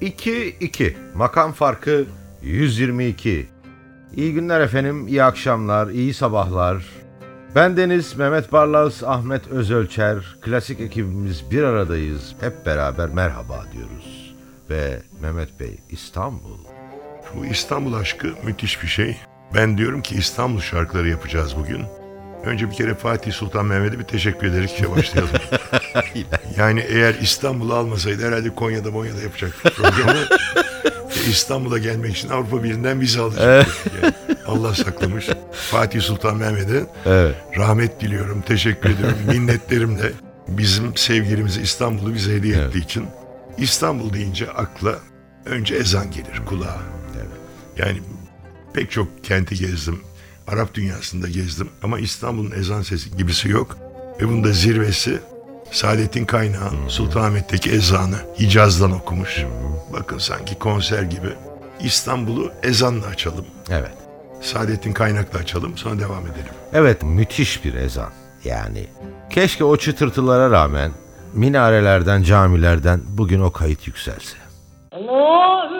iki, iki. Makam farkı 122. İyi günler efendim, iyi akşamlar, iyi sabahlar. Ben Deniz Mehmet Barlas, Ahmet Özölçer, klasik ekibimiz bir aradayız. Hep beraber merhaba diyoruz. Ve Mehmet Bey İstanbul. Bu İstanbul aşkı müthiş bir şey. Ben diyorum ki İstanbul şarkıları yapacağız bugün. Önce bir kere Fatih Sultan Mehmet'e bir teşekkür ederek işe başlayalım. yani eğer İstanbul'u almasaydı herhalde Konya'da Monya'da yapacaktık programı. E, İstanbul'a gelmek için Avrupa Birliği'nden vize alacaktık. Yani Allah saklamış. Fatih Sultan Mehmet'e Evet. rahmet diliyorum, teşekkür ediyorum. Minnetlerimle bizim sevgilimizi İstanbul'u bize hediye ettiği için. İstanbul deyince akla önce ezan gelir kulağa. Yani pek çok kenti gezdim. Arap dünyasında gezdim ama İstanbul'un ezan sesi gibisi yok. Ve bunun da zirvesi Saadettin Kaynağı Sultanahmet'teki ezanı Hicaz'dan okumuş. Bakın sanki konser gibi. İstanbul'u ezanla açalım. Evet. Saadettin Kaynak'la açalım sonra devam edelim. Evet, müthiş bir ezan. Yani keşke o çıtırtılara rağmen minarelerden, camilerden bugün o kayıt yükselse. Allahu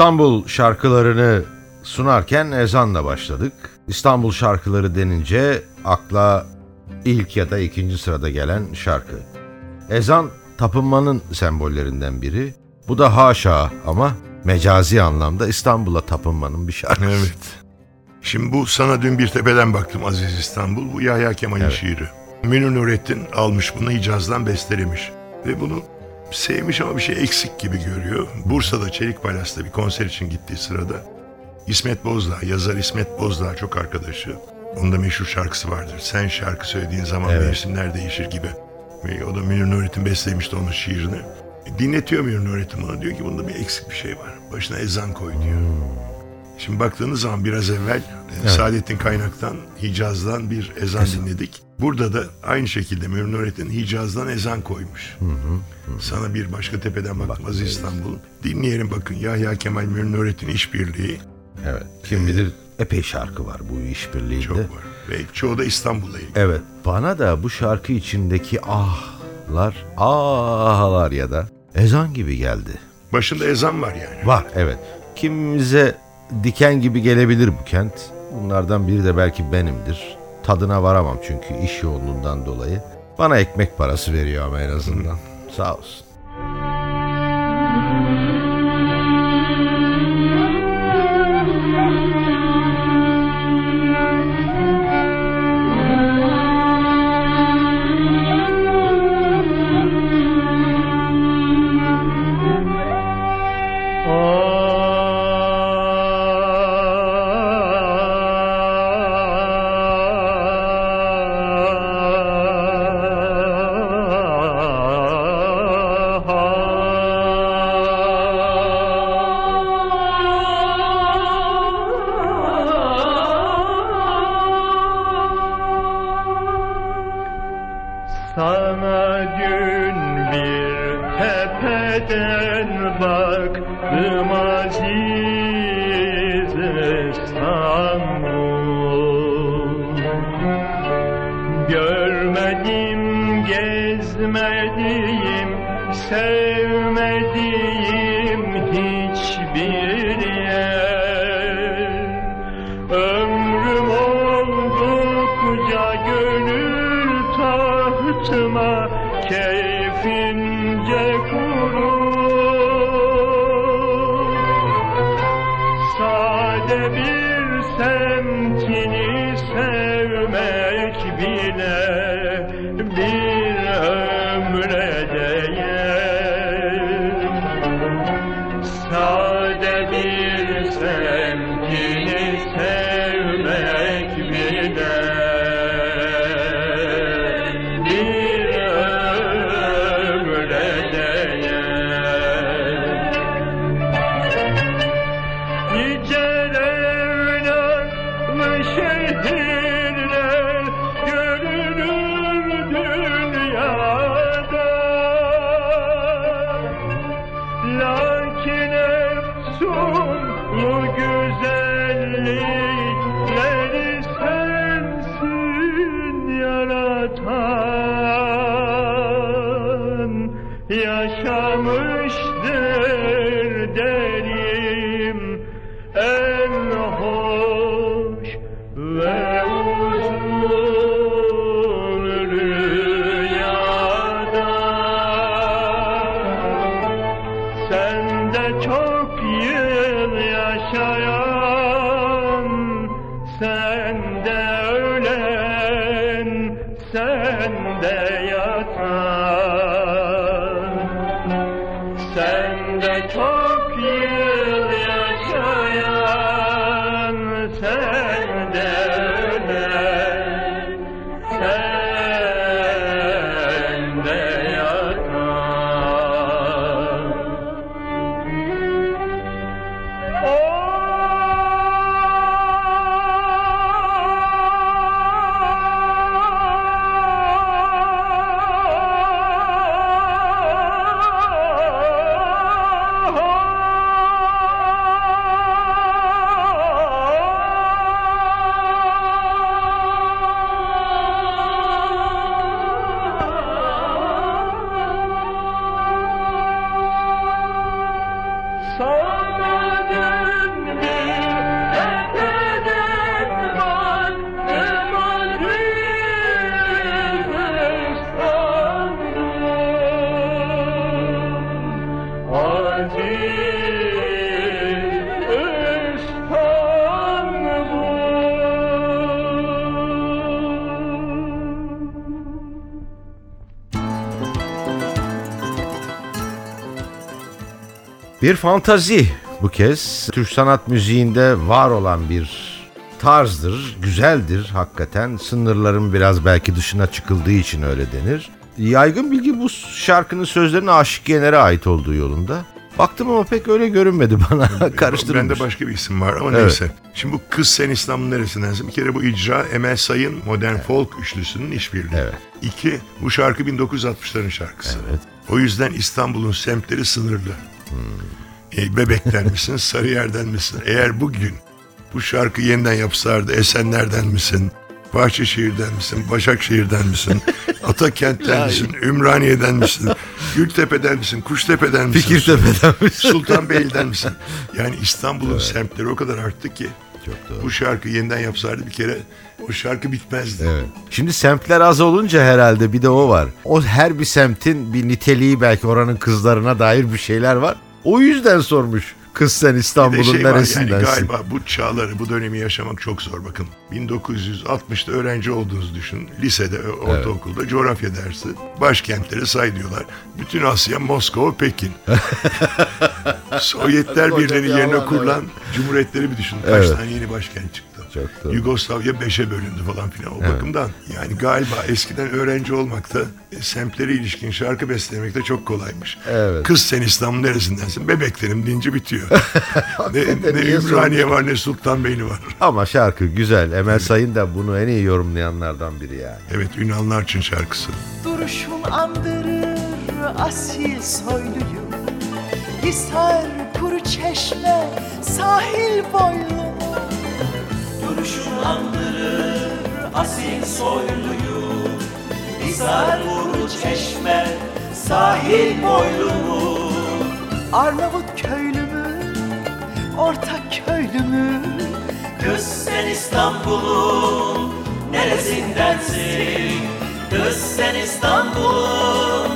İstanbul şarkılarını sunarken ezanla başladık. İstanbul şarkıları denince akla ilk ya da ikinci sırada gelen şarkı. Ezan tapınmanın sembollerinden biri. Bu da haşa ama mecazi anlamda İstanbul'a tapınmanın bir şarkısı. Evet. Şimdi bu sana dün bir tepeden baktım Aziz İstanbul. Bu Yahya Kemal'in Evet. şiiri. Münir Nurettin almış bunu Hicaz'dan bestelemiş. Ve bunu sevmiş ama bir şey eksik gibi görüyor. Bursa'da Çelik Palas'ta bir konser için gittiği sırada İsmet Bozdağ, yazar İsmet Bozdağ çok arkadaşı. Onun da meşhur şarkısı vardır. Sen şarkı söylediğin zaman Evet. mevsimler değişir gibi. Ve o da Münir Nurettin bestelemişti onun şiirini. Dinletiyor Münir Nurettin bana. Diyor ki bunda bir eksik bir şey var. Başına ezan koy diyor. Şimdi baktığınız zaman biraz evvel e, Saadettin Kaynak'tan, Hicaz'dan bir ezan dinledik. Burada da aynı şekilde Münir Nurettin Hicaz'dan ezan koymuş. Sana bir başka tepeden baktım Aziz İstanbul. Dinleyelim bakın Yahya Kemal Münir Nurettin işbirliği Evet. Kim bilir epey şarkı var bu işbirliğinde. çok var. Ve çoğu da İstanbul'la ilgili. Evet. Bana da bu şarkı içindeki ahlar, ahlar ya da ezan gibi geldi. Başında ezan var yani. Var evet. Kimimize diken gibi gelebilir bu kent. Bunlardan biri de belki benimdir. Tadına varamam çünkü iş yoğunluğundan dolayı. Bana ekmek parası veriyor ama en azından. Sağ olsun. Sana dün bir tepeden baktım aziz İstanbul. Görmedim, gezmedim, sevmediğim Bir fantazi bu kez. Türk sanat müziğinde var olan bir tarzdır, güzeldir hakikaten. Sınırların biraz belki dışına çıkıldığı için öyle denir. Yaygın bilgi bu şarkının sözlerine Aşık Yener'e ait olduğu yolunda. Baktım ama pek öyle görünmedi bana. Karıştırılmış. Bende başka bir isim var ama Evet. neyse. Şimdi bu Kız Sen İstanbul neresindensin? Bir kere bu icra Emel Sayın Modern Folk üçlüsünün işbirliği. Evet. İki, bu şarkı 1960'ların şarkısı. Evet. O yüzden İstanbul'un semtleri sınırlı. E, Bebek'ten misin, Sarıyer'den misin? Eğer bugün bu şarkı yeniden yapsalardı Esenler'den misin? Bahçeşehir'den misin? Başakşehir'den misin? Atakent'ten misin? Ümraniye'den misin? Gültepe'den misin? Kuştepe'den misin? Fikirtepe'den mi? Sultanbeyli'den misin? Yani İstanbul'un semtleri o kadar arttı ki Çok doğru. bu şarkı yeniden yapsalardı bir kere o şarkı bitmezdi. Evet. Şimdi semtler az olunca herhalde bir de o var. O her bir semtin bir niteliği belki oranın kızlarına dair bir şeyler var. O yüzden sormuş. Kız sen İstanbul'un şey var yani neresindensin? galiba bu çağları, bu dönemi yaşamak çok zor bakın. 1960'da öğrenci olduğunuzu düşünün. Lisede, ortaokulda coğrafya dersi. Başkentleri say diyorlar. Bütün Asya, Moskova, Pekin. Sovyetler Birliği'nin bir yerine kurulan cumhuriyetleri bir düşünün. Kaç Evet. tane yeni başkent çıktı. Çok doğru. Yugoslavya beşe bölündü falan filan o bakımdan. Yani galiba eskiden öğrenci olmakta, e, semtlere ilişkin şarkı beslemekte çok kolaymış. Evet. Kız sen İstanbul neresindensin? Bebeklerim deyince bitiyor. ne, ne niye Ümraniye var ne Sultanbeyli var. Ama şarkı güzel. Emel Sayın da bunu en iyi yorumlayanlardan biri yani. Evet Ünallar için şarkısı. Duruşun andırır asil soyluyu. Hisar kuru çeşme sahil boylu Duruşun andırır asil soyluyu. Hisar vuru çeşme sahil boylumu. Arnavut köylü mü orta köylü mü Kız sen İstanbul'un neresindensin? Kız sen İstanbul'un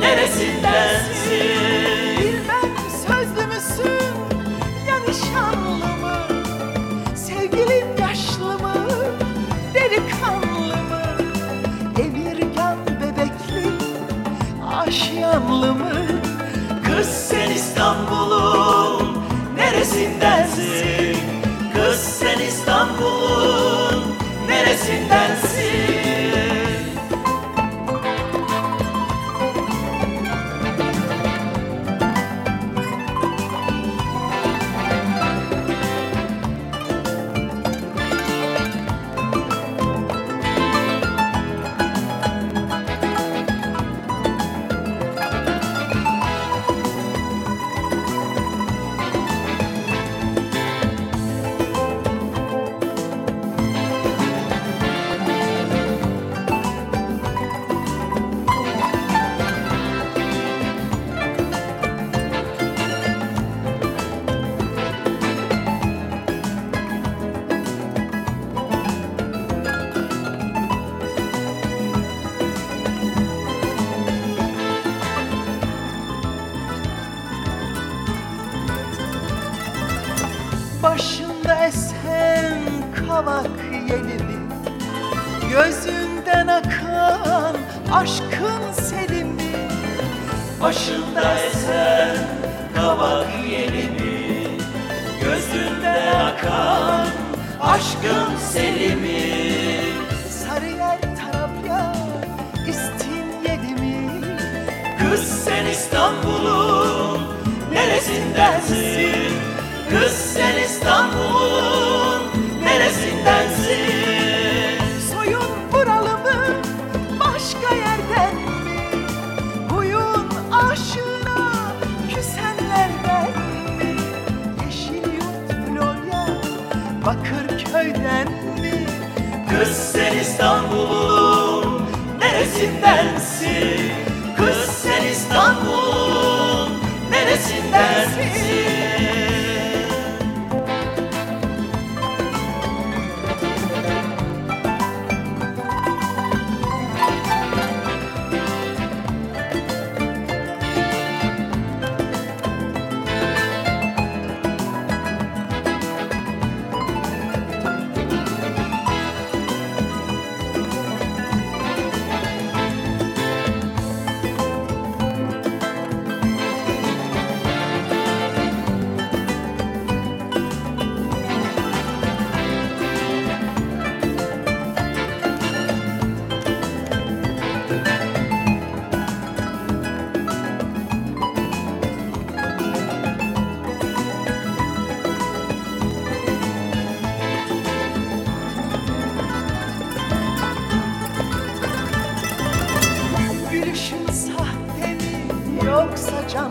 neresindensin? Bilmem sözlü müsün ya nişanlı mı? Sevgilim yaşlı mı? Delikanlı mı? Emirgan bebekli aşiyanlı mı? Kız sen İstanbul'un neresindensin Gözünden akan aşkın selimi Başında esen kavak yeli mi Gözünden akan aşkın selimi. Sarıyer Tarabya İstinyeli mi Kız sen İstanbul'un neresindensin? Kız sen İstanbul'un neresindensin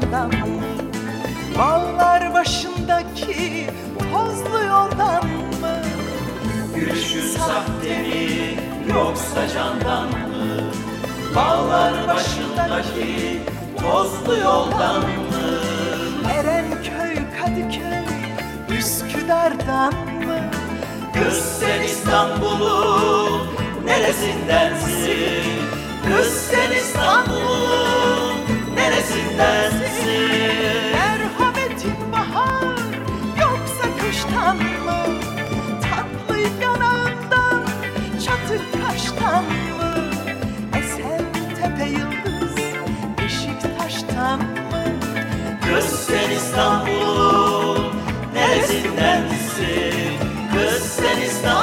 mı? Bağlar başındaki tozlu yoldan mı? Gülüşün sahte mi yoksa candan mı? Bağlar başındaki tozlu yoldan mı? Erenköy, Kadıköy, Üsküdar'dan mı? Kız sen İstanbul'un neresindensin? Kız sen İstanbul'un neresindensin? Merhametin bahar yoksa kıştan mı? Tatlı yanağından çatır kaştan mı? Esen tepe yıldız Beşiktaş'tan mı? Kız sen İstanbul'un neresindensin? Kız sen İstanbul'un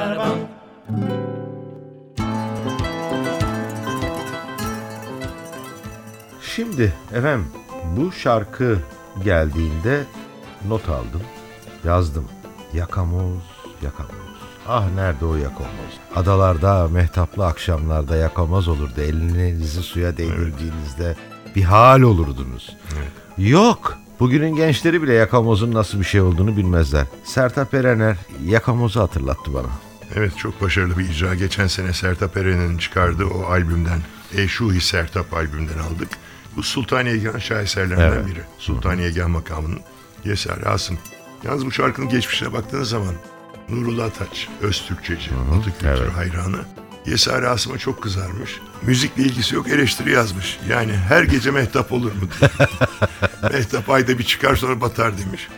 bara bara bara bam Şimdi efendim bu şarkı geldiğinde not aldım, yazdım. Yakamoz, yakamoz. Ah nerede o yakamoz? Adalarda, mehtaplı akşamlarda yakamoz olurdu. Elinizi suya değdirdiğinizde bir hal olurdunuz. Yok. Bugünün gençleri bile yakamozun nasıl bir şey olduğunu bilmezler. Sertab Erener yakamozu hatırlattı bana. Evet çok başarılı bir icra. Geçen sene Sertab Erener'in çıkardığı o albümden, Eşuhi Sertab albümden aldık. Bu Sultaniyegah'ın şaheserlerinden Evet. biri. Sultaniyegah makamının Yeser Asım. Yalnız bu şarkının geçmişine baktığınız zaman Nurullah Ataç, Öztürkçeci, Batı kültürü evet. hayranı. Yeser Asım'a çok kızarmış. Müzikle ilgisi yok eleştiri yazmış. Yani her gece mehtap olur mu diye. mehtap ayda bir çıkar sonra batar demiş.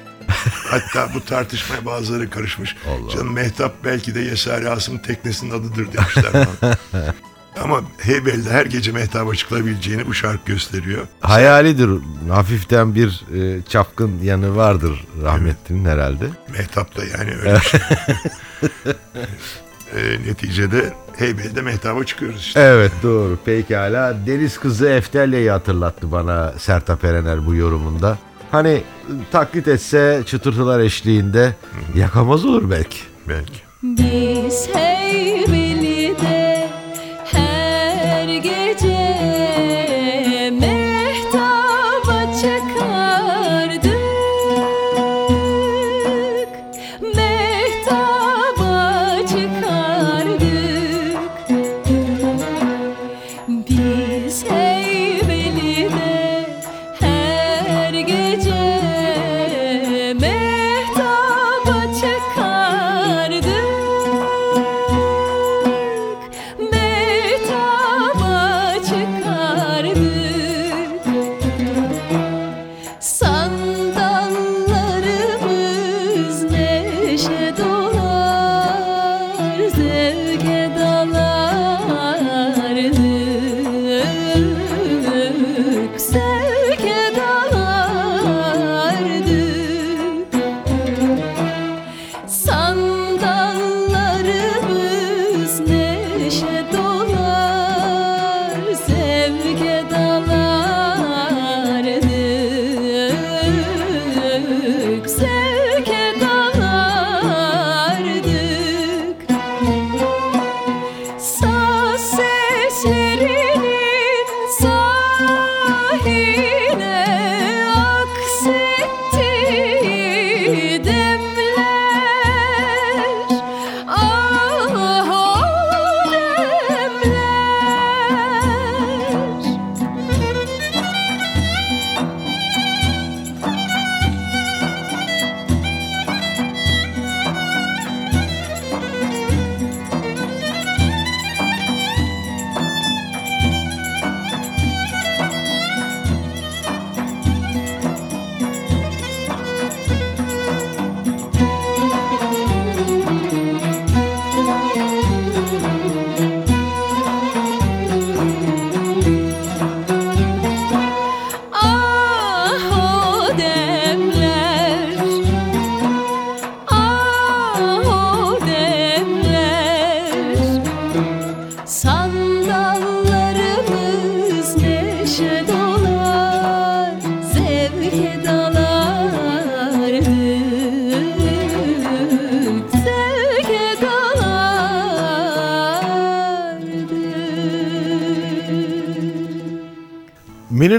Hatta bu tartışmaya bazıları karışmış. Canım Mehtap belki de Yesari Asım'ın teknesinin adıdır demişler. Ama Heybel'de her gece Mehtap'a çıkılabileceğini bu şarkı gösteriyor. Hayalidir. Hafiften bir e, çapkın yanı vardır rahmetlinin herhalde. Mehtap da yani öyle bir şey. E, neticede Heybel'de Mehtap'a çıkıyoruz işte. Evet doğru pekala. Deniz kızı Eftelye'yi hatırlattı bana Sertab Erener bu yorumunda. Hani taklit etse çıtırtılar eşliğinde yakamaz olur belki. Belki. Biz Heybeli'de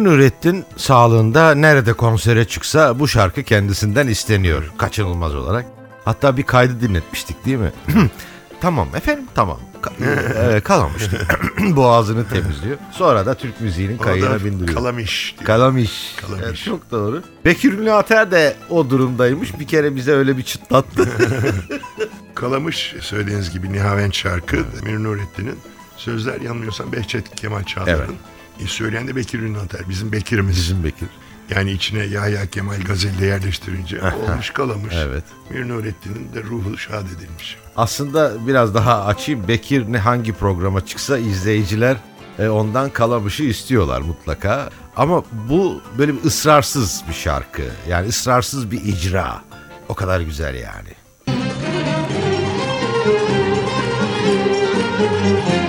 Münir Nurettin sağlığında nerede konsere çıksa bu şarkı kendisinden isteniyor kaçınılmaz olarak. Hatta bir kaydı dinletmiştik değil mi? tamam efendim tamam. Ka- e, kalamış. Boğazını temizliyor. Sonra da Türk müziğinin kayığına bindiriyor. Kalamış. diyor. Kalamış. Kalamış. Evet, çok doğru. Bekir Ünlü Ater de o durumdaymış. Bir kere bize öyle bir çıtlattı. Kalamış söylediğiniz gibi Nihavent şarkı Münir Nurettin'in sözler yanılmıyorsam Behçet Kemal Çağlar'ın. E, söyleyen de Bekir Ünlü Atar. Bizim Bekir'imiz. Bizim Bekir. Yani içine Yahya Kemal Gazel'i de yerleştirince olmuş kalamış. Evet. Münir Nurettin'in de ruhu şad edilmiş. Aslında biraz daha açayım. Bekir ne hangi programa çıksa izleyiciler e, ondan kalamışı istiyorlar mutlaka. Ama bu böyle bir ısrarsız bir şarkı. Yani ısrarsız bir icra. O kadar güzel yani. Yok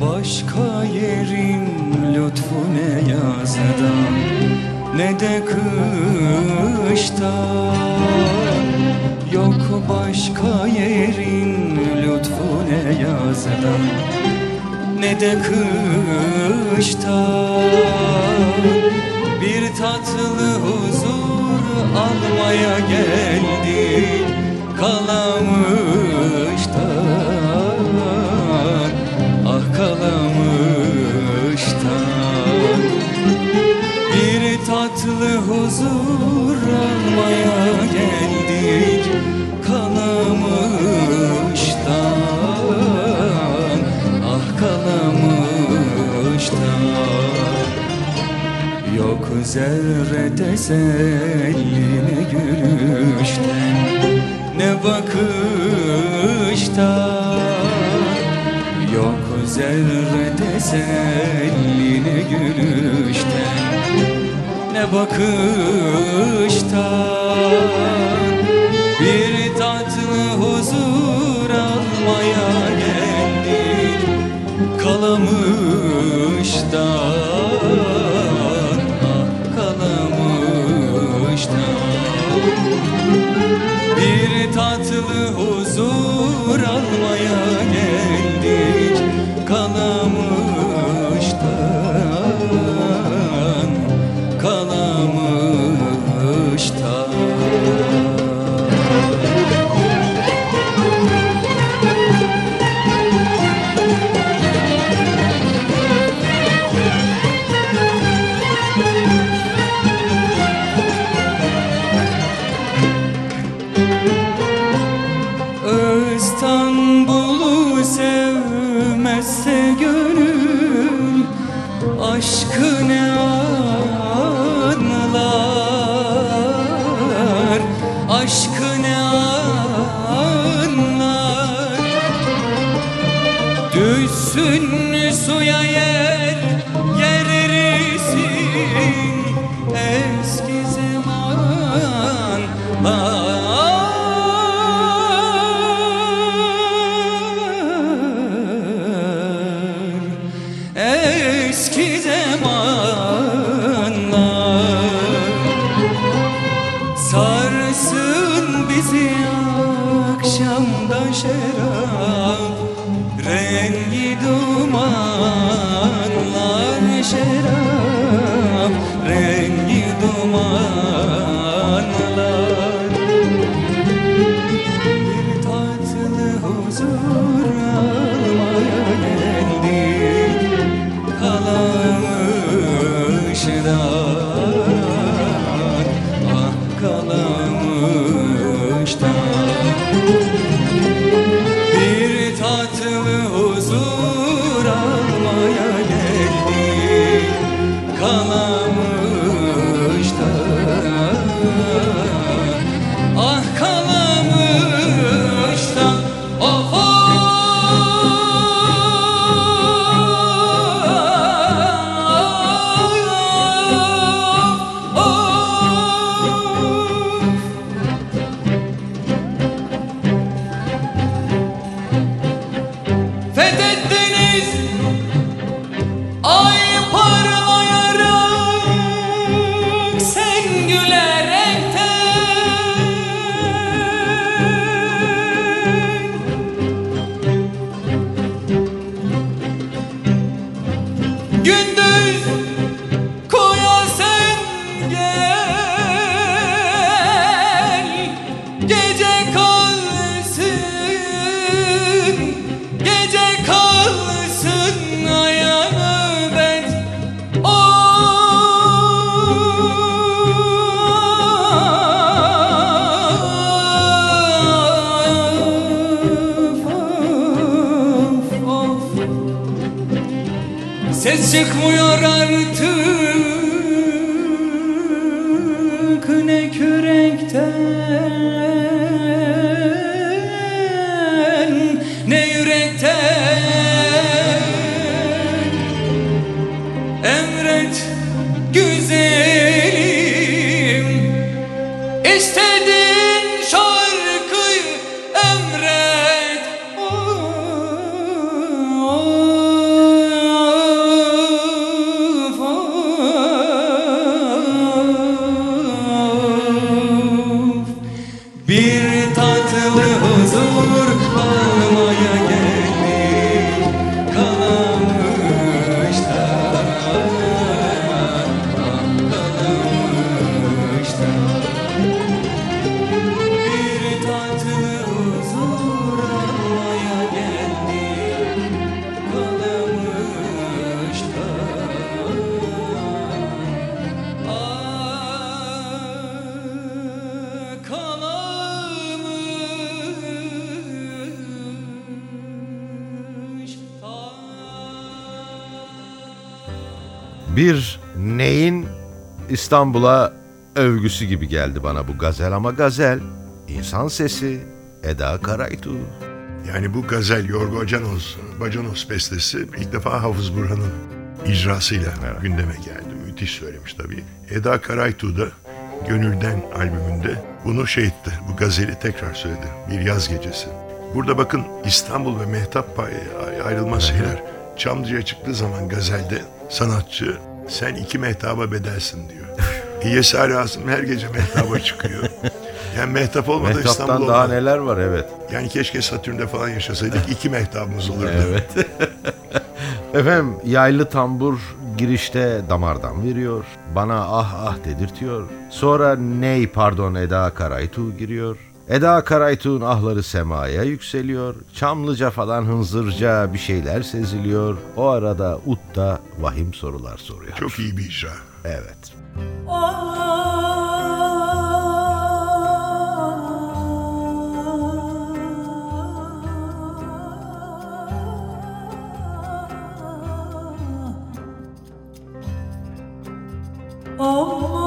başka yerim lütfu ne yazda ne de kışta. Yok başka yerim lütfu ne yazda ne de kışta. Bir tatlı huzur almaya geldik kalamıştan tatlı huzur almaya geldik kalamıştan Ah kalamıştan Yok zerre teselli ne gülüşten Ne bakışta Yok zerre teselli ne gülüşten Ne bakışta Bir tatlı huzur almaya geldik Kalamıştan ah kalamıştan Bir tatlı huzur almaya geldik. Kalamıştan Bir neyin İstanbul'a övgüsü gibi geldi bana bu gazel ama gazel, insan sesi, Eda Karaytu. Yani bu gazel Yorgo Canos, Bacanos bestesi ilk defa Hafız Burhan'ın icrasıyla gündeme geldi. Müthiş söylemiş tabii. Eda Karaytu da Gönülden albümünde bunu şey etti, bu gazeli tekrar söyledi. Bir yaz gecesi. Burada bakın İstanbul ve Mehtap ayrılmaz şeyler. Çamlıca'ya çıktığı zaman gazelde sanatçı sen iki mehtaba bedelsin diyor. İyesi Asım her gece mehtaba çıkıyor. Yani mehtap olmadan İstanbul Mehtap'tan daha neler var evet. Yani keşke Satürn'de falan yaşasaydık. iki mehtabımız olurdu. Evet. Efendim yaylı tambur girişte damardan veriyor. Bana ah ah dedirtiyor. Sonra ney pardon Eda Karaytu giriyor. Eda Karaytu'nun ahları semaya yükseliyor. Çamlıca falan hınzırca bir şeyler seziliyor. O arada Utta vahim sorular soruyor. Çok iyi bir icra. Evet. Bir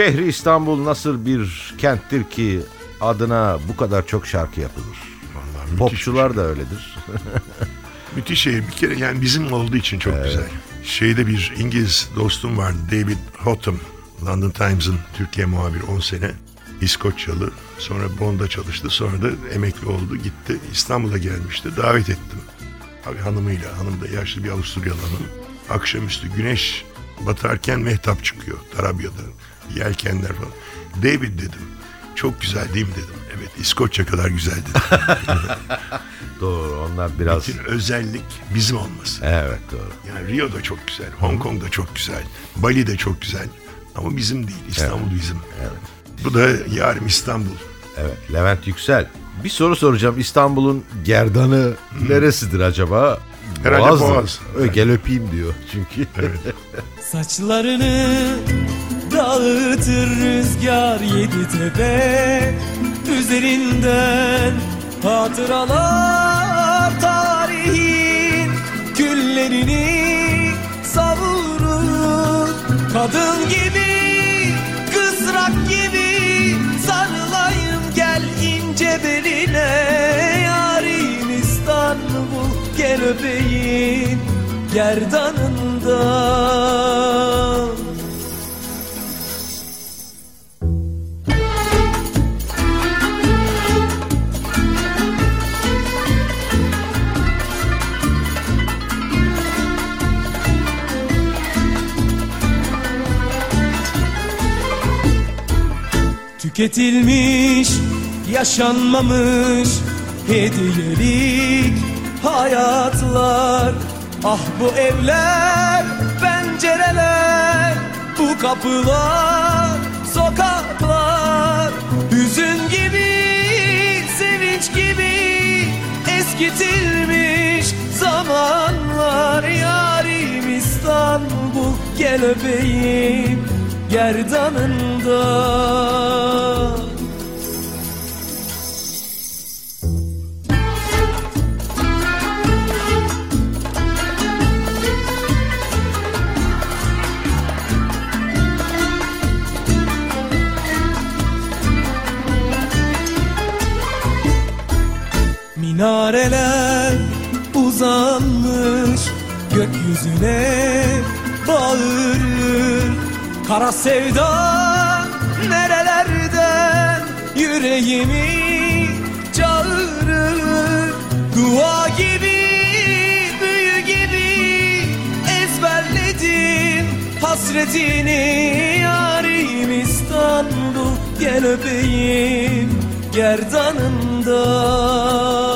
şehri İstanbul nasıl bir kenttir ki adına bu kadar çok şarkı yapılır. Vallahi Popçular da öyledir. Müthiş şehir. Bir kere yani bizim olduğu için çok güzel. Şeyde bir İngiliz dostum vardı. David Hotham. London Times'ın Türkiye muhabiri 10 sene. İskoçyalı. Sonra Bond'da çalıştı. Sonra da emekli oldu. Gitti. İstanbul'a gelmişti. Davet ettim. Abi hanımıyla. Hanım da yaşlı bir Avusturyalı hanım. Akşamüstü güneş batarken mehtap çıkıyor. Tarabya'da. Yelkenler falan. David dedim. Çok güzel değil mi dedim. Evet İskoçya kadar güzel dedim. Doğru onlar biraz... Bütün özellik bizim olması. Evet doğru. Yani Rio da çok güzel, Hong Kong da çok güzel, Bali de çok güzel. Ama bizim değil, İstanbul bizim. Bu da yarım İstanbul. Evet Levent Yüksel. Bir soru soracağım. İstanbul'un gerdanı neresidir acaba? Herhalde Boğaz'dır. Boğaz. Ö, Gel öpeyim diyor çünkü. Saçlarını dağıtır rüzgar yedi tepe Üzerinden hatıralar tarihin Küllerini savurur. Kadın gibi, kızrak gibi Sarılayım gel ince beline. Yarim İstanbul gel öpeyim gerdanından Tüketilmiş, yaşanmamış hediyelik hayatlar. Ah bu evler, pencereler, bu kapılar, sokaklar. Hüzün gibi, sevinç gibi eskitilmiş zamanlar. Yarim İstanbul gel öpeyim gerdanından Minareler uzanmış gökyüzüne bağırır Kara sevda nerelerden yüreğimi çağırır Dua gibi büyü gibi ezberledim hasretini. Yarim İstanbul gel öpeyim gerdanından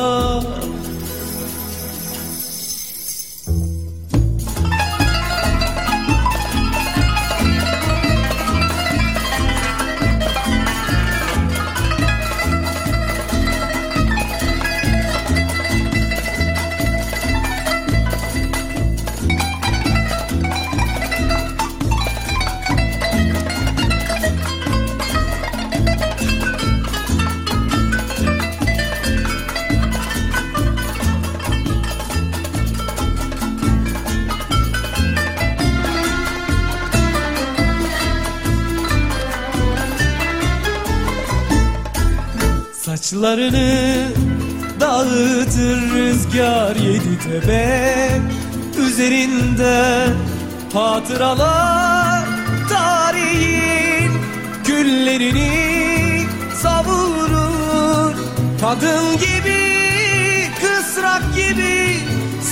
Saçlarını dağıtır rüzgar yedi tepe Üzerinde hatıralar tarihin Küllerini savurur. Kadın gibi, kısrak gibi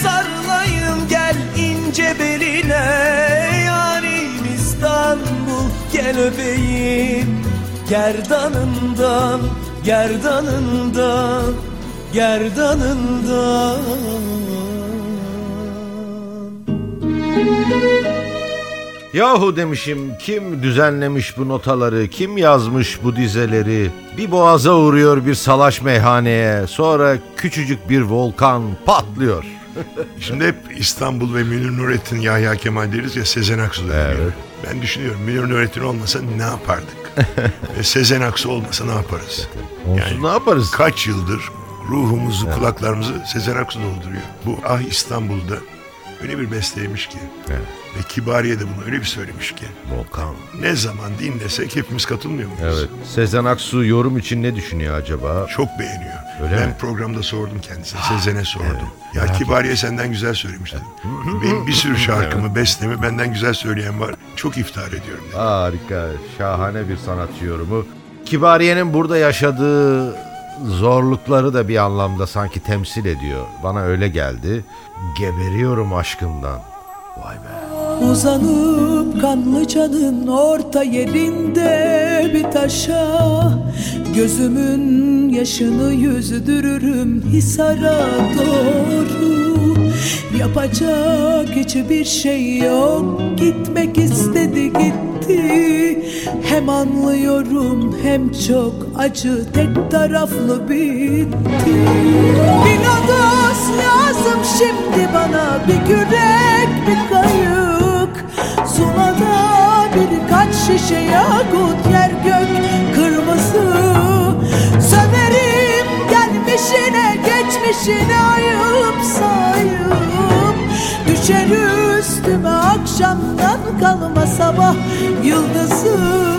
Sarılayım gel ince beline. Yarim İstanbul gel öpeyim Gerdanından, gerdanından, gerdanından Yahu demişim kim düzenlemiş bu notaları, kim yazmış bu dizeleri? Bir boğaza uğruyor bir salaş meyhaneye, sonra küçücük bir volkan patlıyor. Şimdi hep İstanbul ve Münir Nurettin, Yahya Kemal deriz ya Sezen Aksu Evet. diyor. Ben düşünüyorum Münir Nurettin olmasa ne yapardık? Ve Sezen Aksu olmasa ne yaparız? Onsuz ne yaparız? Kaç yıldır ruhumuzu, kulaklarımızı Sezen Aksu dolduruyor. Bu Ah İstanbul'da öyle bir besteymiş ki. Evet. Ve Kibariye de bunu öyle bir söylemiş ki. Volkan. Ne zaman dinlesek hepimiz katılmıyor muyuz? Evet. Sezen Aksu yorum için ne düşünüyor acaba? Çok beğeniyor. Öyle ben mi? programda sordum kendisine. Sezen'e sordum. Ya merak Kibariye senden güzel söylemiş dedim. Benim bir sürü şarkımı, bestemi benden güzel söyleyen var. Çok iftihar ediyorum dedi. Harika, şahane bir sanatçı yorumu. Kibariye'nin burada yaşadığı zorlukları da bir anlamda sanki temsil ediyor. Bana öyle geldi. Geberiyorum aşkımdan. Vay be. Uzanıp kanlıcanın orta yerinde bir taşa. Gözümün yaşını yüzdürürüm Hisar'a doğru. Yapacak hiçbir şey yok Gitmek istedi gitti. Hem anlıyorum hem çok acı Tek taraflı bitti. Bir lazım şimdi bana Bir kürek bir kayık Zula'da birkaç şişe yakut Yer gök kırmızı. Söverim gelmişine geçmişine ayıp sayıp. Düşer üstüme akşamdan kalma sabah yıldızı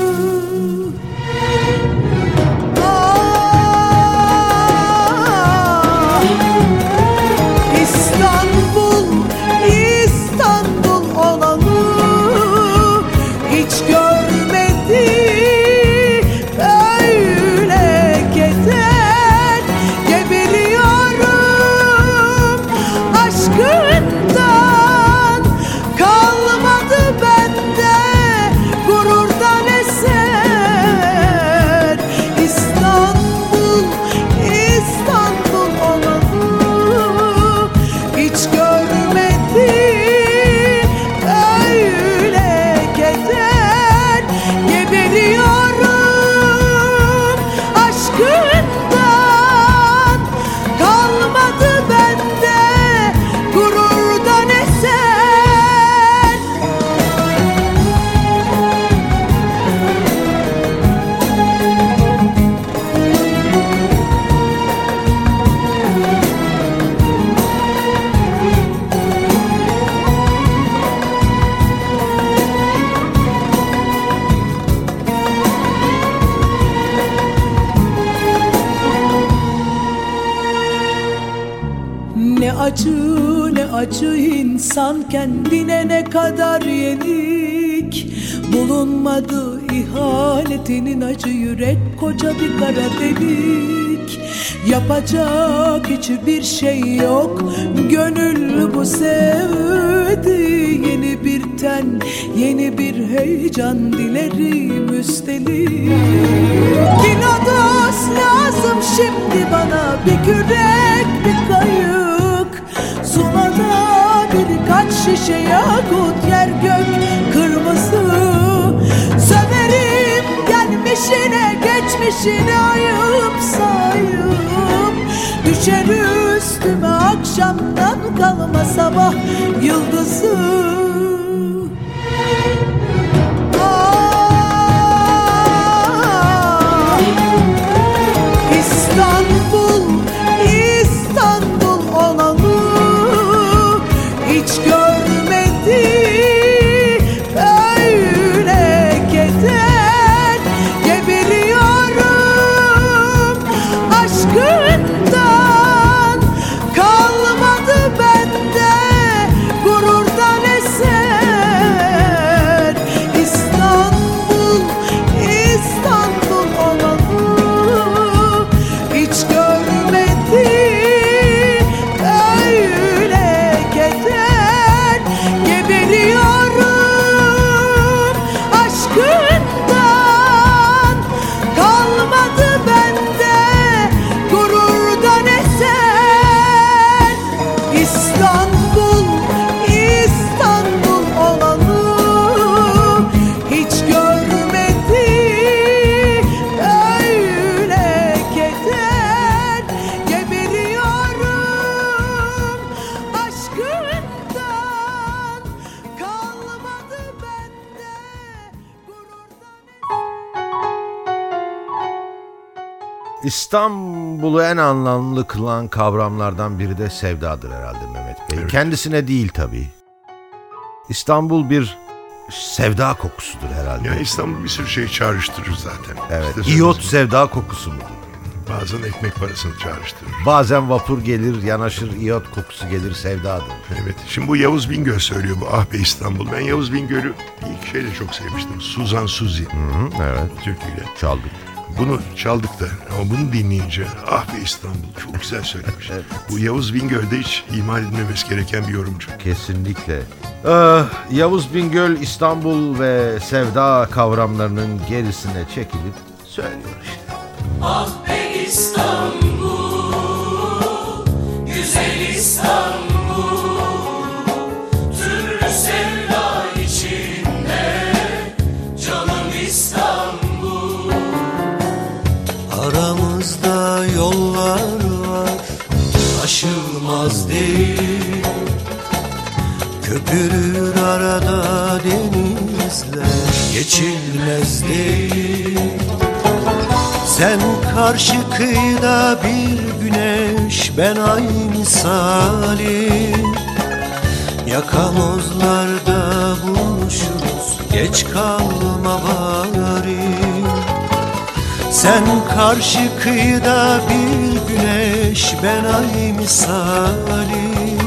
acı insan kendine ne kadar yenik? Bulunmadı ihanetinin acı yürek koca bir kara delik. Yapacak hiçbir şey yok Gönül bu sevdi. Yeni bir ten yeni bir heyecan dilerim üstelik Bir lodos lazım şimdi bana Bir kürek bir kayık şişe yakut Yer gök kırmızı. Söverim gelmişine geçmişine ayıp sayıp. Düşer üstüme akşamdan kalma sabah yıldızı İstanbul'u en anlamlı kılan kavramlardan biri de sevdadır herhalde Mehmet Bey. Evet. Kendisine değil tabii. İstanbul bir sevda kokusudur herhalde. Ya İstanbul bir sürü şey çağrıştırır zaten. evet. İşte İyot sevda kokusu mudur? Bazen ekmek parasını çağrıştırır. Bazen vapur gelir, yanaşır, iyot kokusu gelir, sevdadır. Evet. Şimdi bu Yavuz Bingöl söylüyor bu Ah be İstanbul. Ben Yavuz Bingöl'ü ilk şeyle çok sevmiştim. Suzan Suzi Hı, evet. türküyle. Çaldık. Bunu çaldık da ama bunu dinleyince ah be İstanbul çok güzel söylemiş. Bu Yavuz Bingöl'de hiç ihmal edilmemesi gereken bir yorumcu. Kesinlikle. Ah, Yavuz Bingöl İstanbul ve sevda kavramlarının gerisine çekilip söylüyor işte. Ah be İstanbul, Aşılmaz değil. Köpürür arada denizler Geçilmez değil. Sen karşı kıyıda bir güneş Ben ay misali Yakamozlarda buluşuruz Geç kalma bari sen karşı kıyıda bir güneş ben ay misali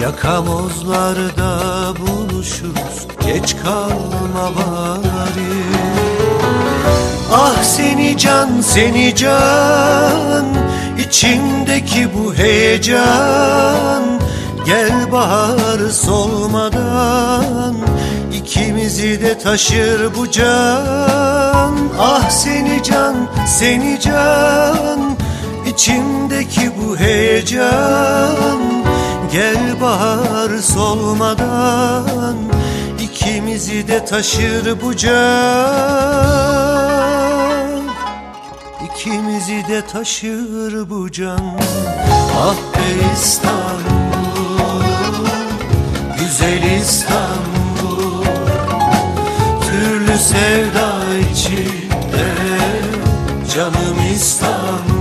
Yakamozlarda buluşuruz geç kalma bari. Ah seni can seni can içimdeki bu heyecan. Gel bahar solmadan ikimizi de taşır bu can. Ah seni can seni can içimdeki bu heyecan Gel bahar solmadan ikimizi de taşır bu can. İkimizi de taşır bu can. Ah be İstanbul Güzel İstanbul. Türlü sevda içinde Canım İstanbul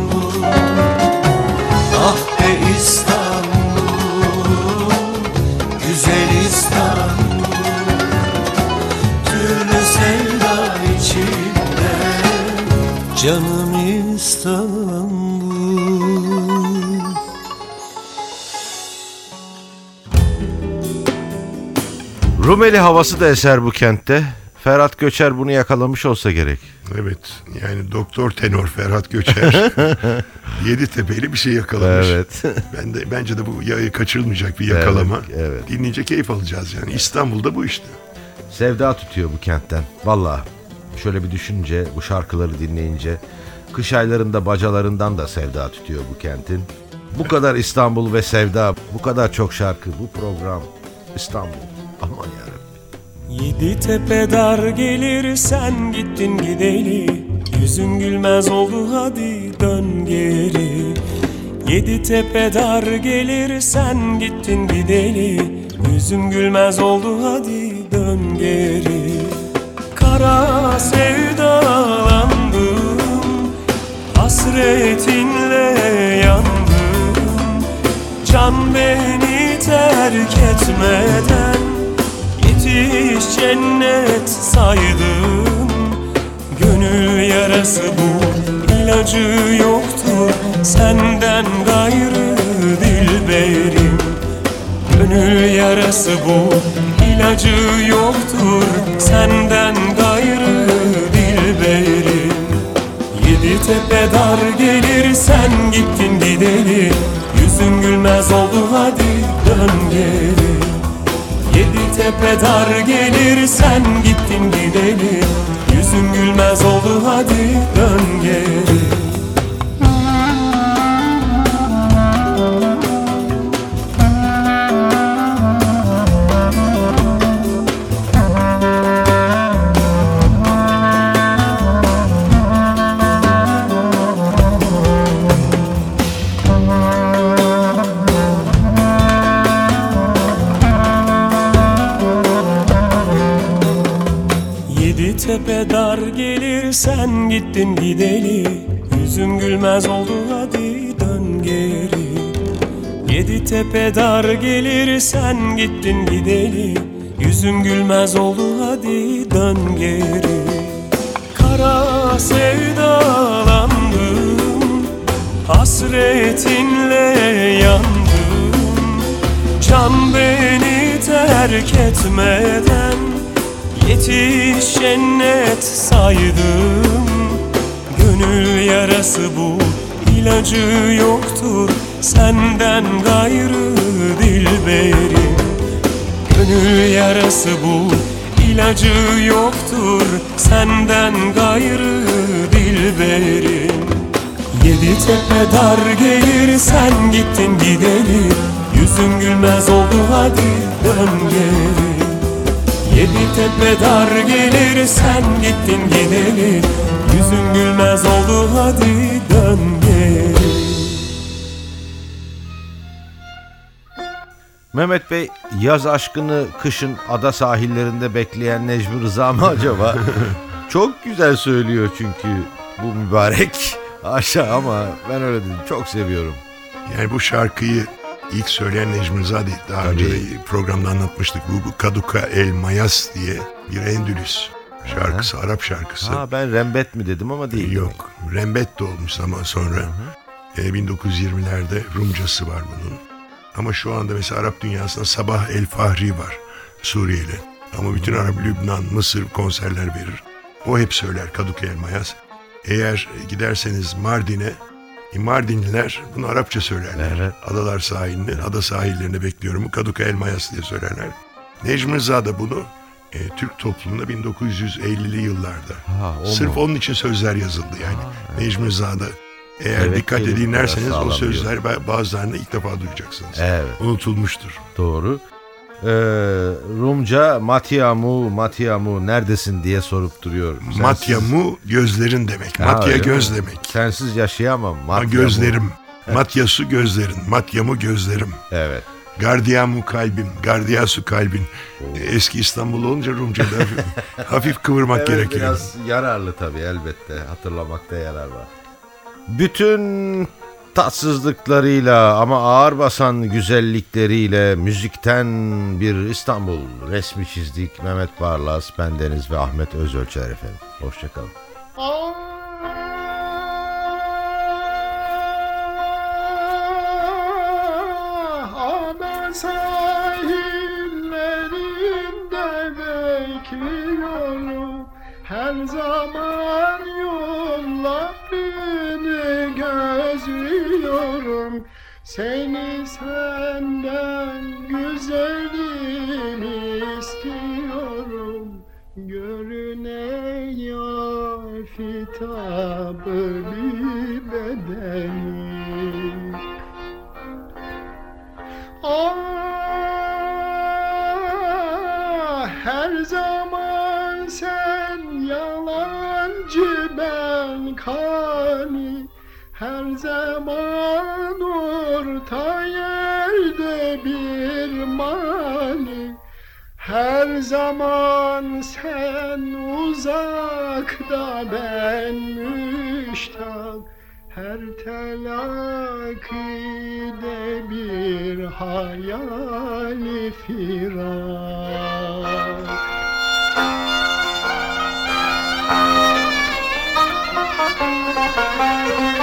Rumeli havası da eser bu kentte. Ferhat Göçer bunu yakalamış olsa gerek. Evet yani doktor tenor Ferhat Göçer yedi tepeli bir şey yakalamış. Evet. Ben de bence de bu yayı kaçırılmayacak bir yakalama. Evet, evet. Dinleyince keyif alacağız yani. İstanbul'da bu işte. Sevda tutuyor bu kentten. Vallahi şöyle bir düşününce bu şarkıları dinleyince kış aylarında bacalarından da sevda tutuyor bu kentin. Bu kadar İstanbul ve sevda, bu kadar çok şarkı, bu program İstanbul. Aman. Yedi tepe dar gelir sen gittin gideli. Yüzün gülmez oldu hadi dön geri. Yedi tepe dar gelir sen gittin gideli. Yüzün gülmez oldu hadi dön geri. Kara sevdalandım Hasretinle yandım. Can beni terk etmeden Yetiş cennet saydım. Gönül yarası bu ilacı yoktur. Senden gayrı dilberim Gönül yarası bu ilacı yoktur. Senden gayrı dilberim Yedi tepe dar gelir sen gittin gideli. Yüzün gülmez oldu hadi dön geri Yedi tepe dar gelir sen gittin gideli Yüzün gülmez oldu hadi dön geri Tepe dar gelir sen gittin gideli. Yüzün gülmez oldu hadi dön geri. Yedi tepe dar gelir sen gittin gideli. Yüzün gülmez oldu hadi dön geri. Kara sevdalandım Hasretinle yandım. Can beni terk etmeden Yetiş cennet saydım. Gönül yarası bu ilacı yoktur. Senden gayrı dilberim Gönül yarası bu ilacı yoktur. Senden gayrı dilberim Yedi tepe dar gelir sen gittin gideli. Yüzün gülmez oldu hadi dön geri Yedi tepe dar gelir sen gittin gideli Yüzün gülmez oldu hadi dön geri Mehmet Bey yaz aşkını kışın ada sahillerinde bekleyen Necmi Rıza mı acaba? Çok güzel söylüyor çünkü bu mübarek aşağı ama ben öyle dedim çok seviyorum. Yani bu şarkıyı ilk söyleyen Necmi Rıza değil. Daha Tabii. önce programda anlatmıştık. Bu, bu Kaduka El Mayas diye bir Endülüs şarkısı, Arap şarkısı. Ha ben rembet mi dedim ama değil. Yok. Rembet de olmuş zaman sonra. E, 1920'lerde Rumcası var bunun. Ama şu anda mesela Arap dünyasında Sabah El Fahri var Suriyeli. Ama bütün Arap, Lübnan, Mısır konserler verir. O hep söyler Kaduka El Mayas. Eğer giderseniz Mardin'e Mardinliler bunu Arapça söylerler. Evet. Adalar sahilini, ada sahillerine bekliyorum. Kaduka El Mayas diye söylerler. Necmi Rıza da bunu e, Türk toplumunda 1950'li yıllarda. Ha, Sırf mu? onun için sözler yazıldı yani. Necmi Rıza'da eğer Evet, kelime dinlerseniz o sözler ba- bazılarını ilk defa duyacaksınız. Evet Unutulmuştur. doğru. Ee, Rumca Matiamu Matiamu neredesin diye sorup duruyor. Sensiz- Matyamu gözlerin demek. Ha, Matya göz mi? demek. Sensiz yaşayamam. Ha, Matyamu. gözlerim. Matyasu gözlerin. Matyamu gözlerim. Evet. Gardiyamu kalbim. Gardiyasu kalbin. Eski İstanbul olunca Rumca'da hafif, hafif kıvırmak Evet, gerekiyor. biraz yararlı tabii elbette. Hatırlamakta yarar var. Bütün tatsızlıklarıyla ama ağır basan güzellikleriyle müzikten bir İstanbul resmi çizdik. Mehmet Barlas, bendeniz ve Ahmet Özölçer efendim. Hoşçakalın. Sahillerinde bekliyorum Her zaman yollarını gözlüyorum Seni senden güzelim istiyorum. Görüne yar fitabı bir bedenim Ah, her zaman sen yalancı ben kani. Her zaman orta yerde bir mani Her zaman sen uzakta ben müştak. Her telakkide bir hayali firak. Ah,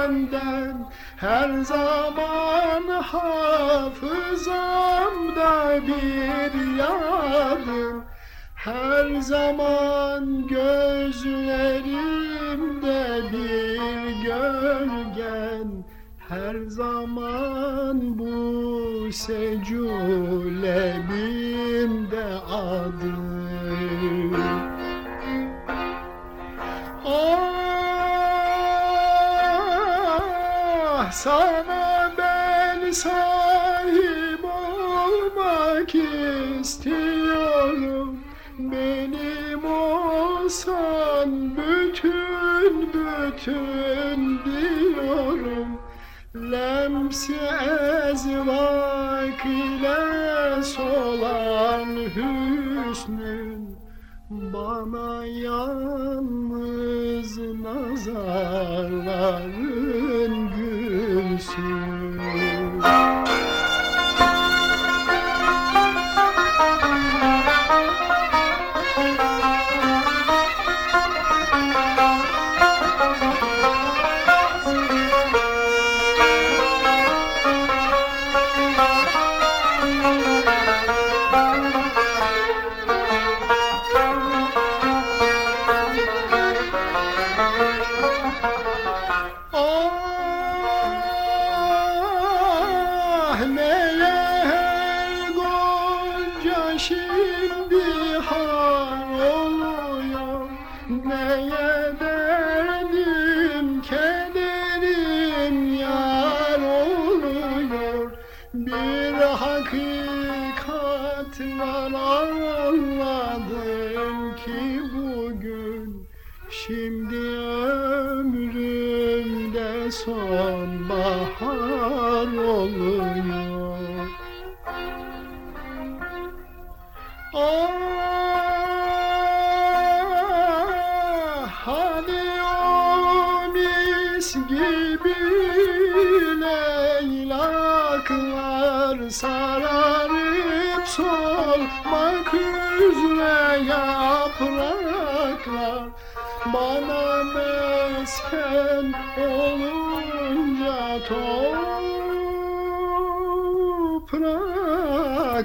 handen Her zaman hafızamda bir yardım Her zaman gözlerimde bir gölgen. Her zaman bu secülebimde adım sana ben sahip olmak istiyorum. Benim olsan bütün bütün diyorum. Lemsi ezvak ile solan hüsnün Bana yalnız nazarların gülsün Ah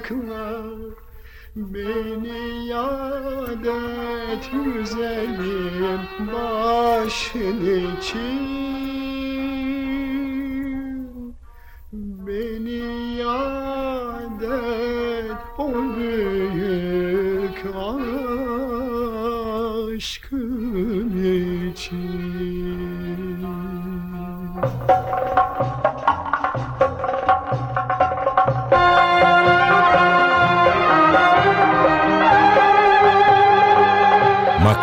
topraklar Beni yad et güzelim başın için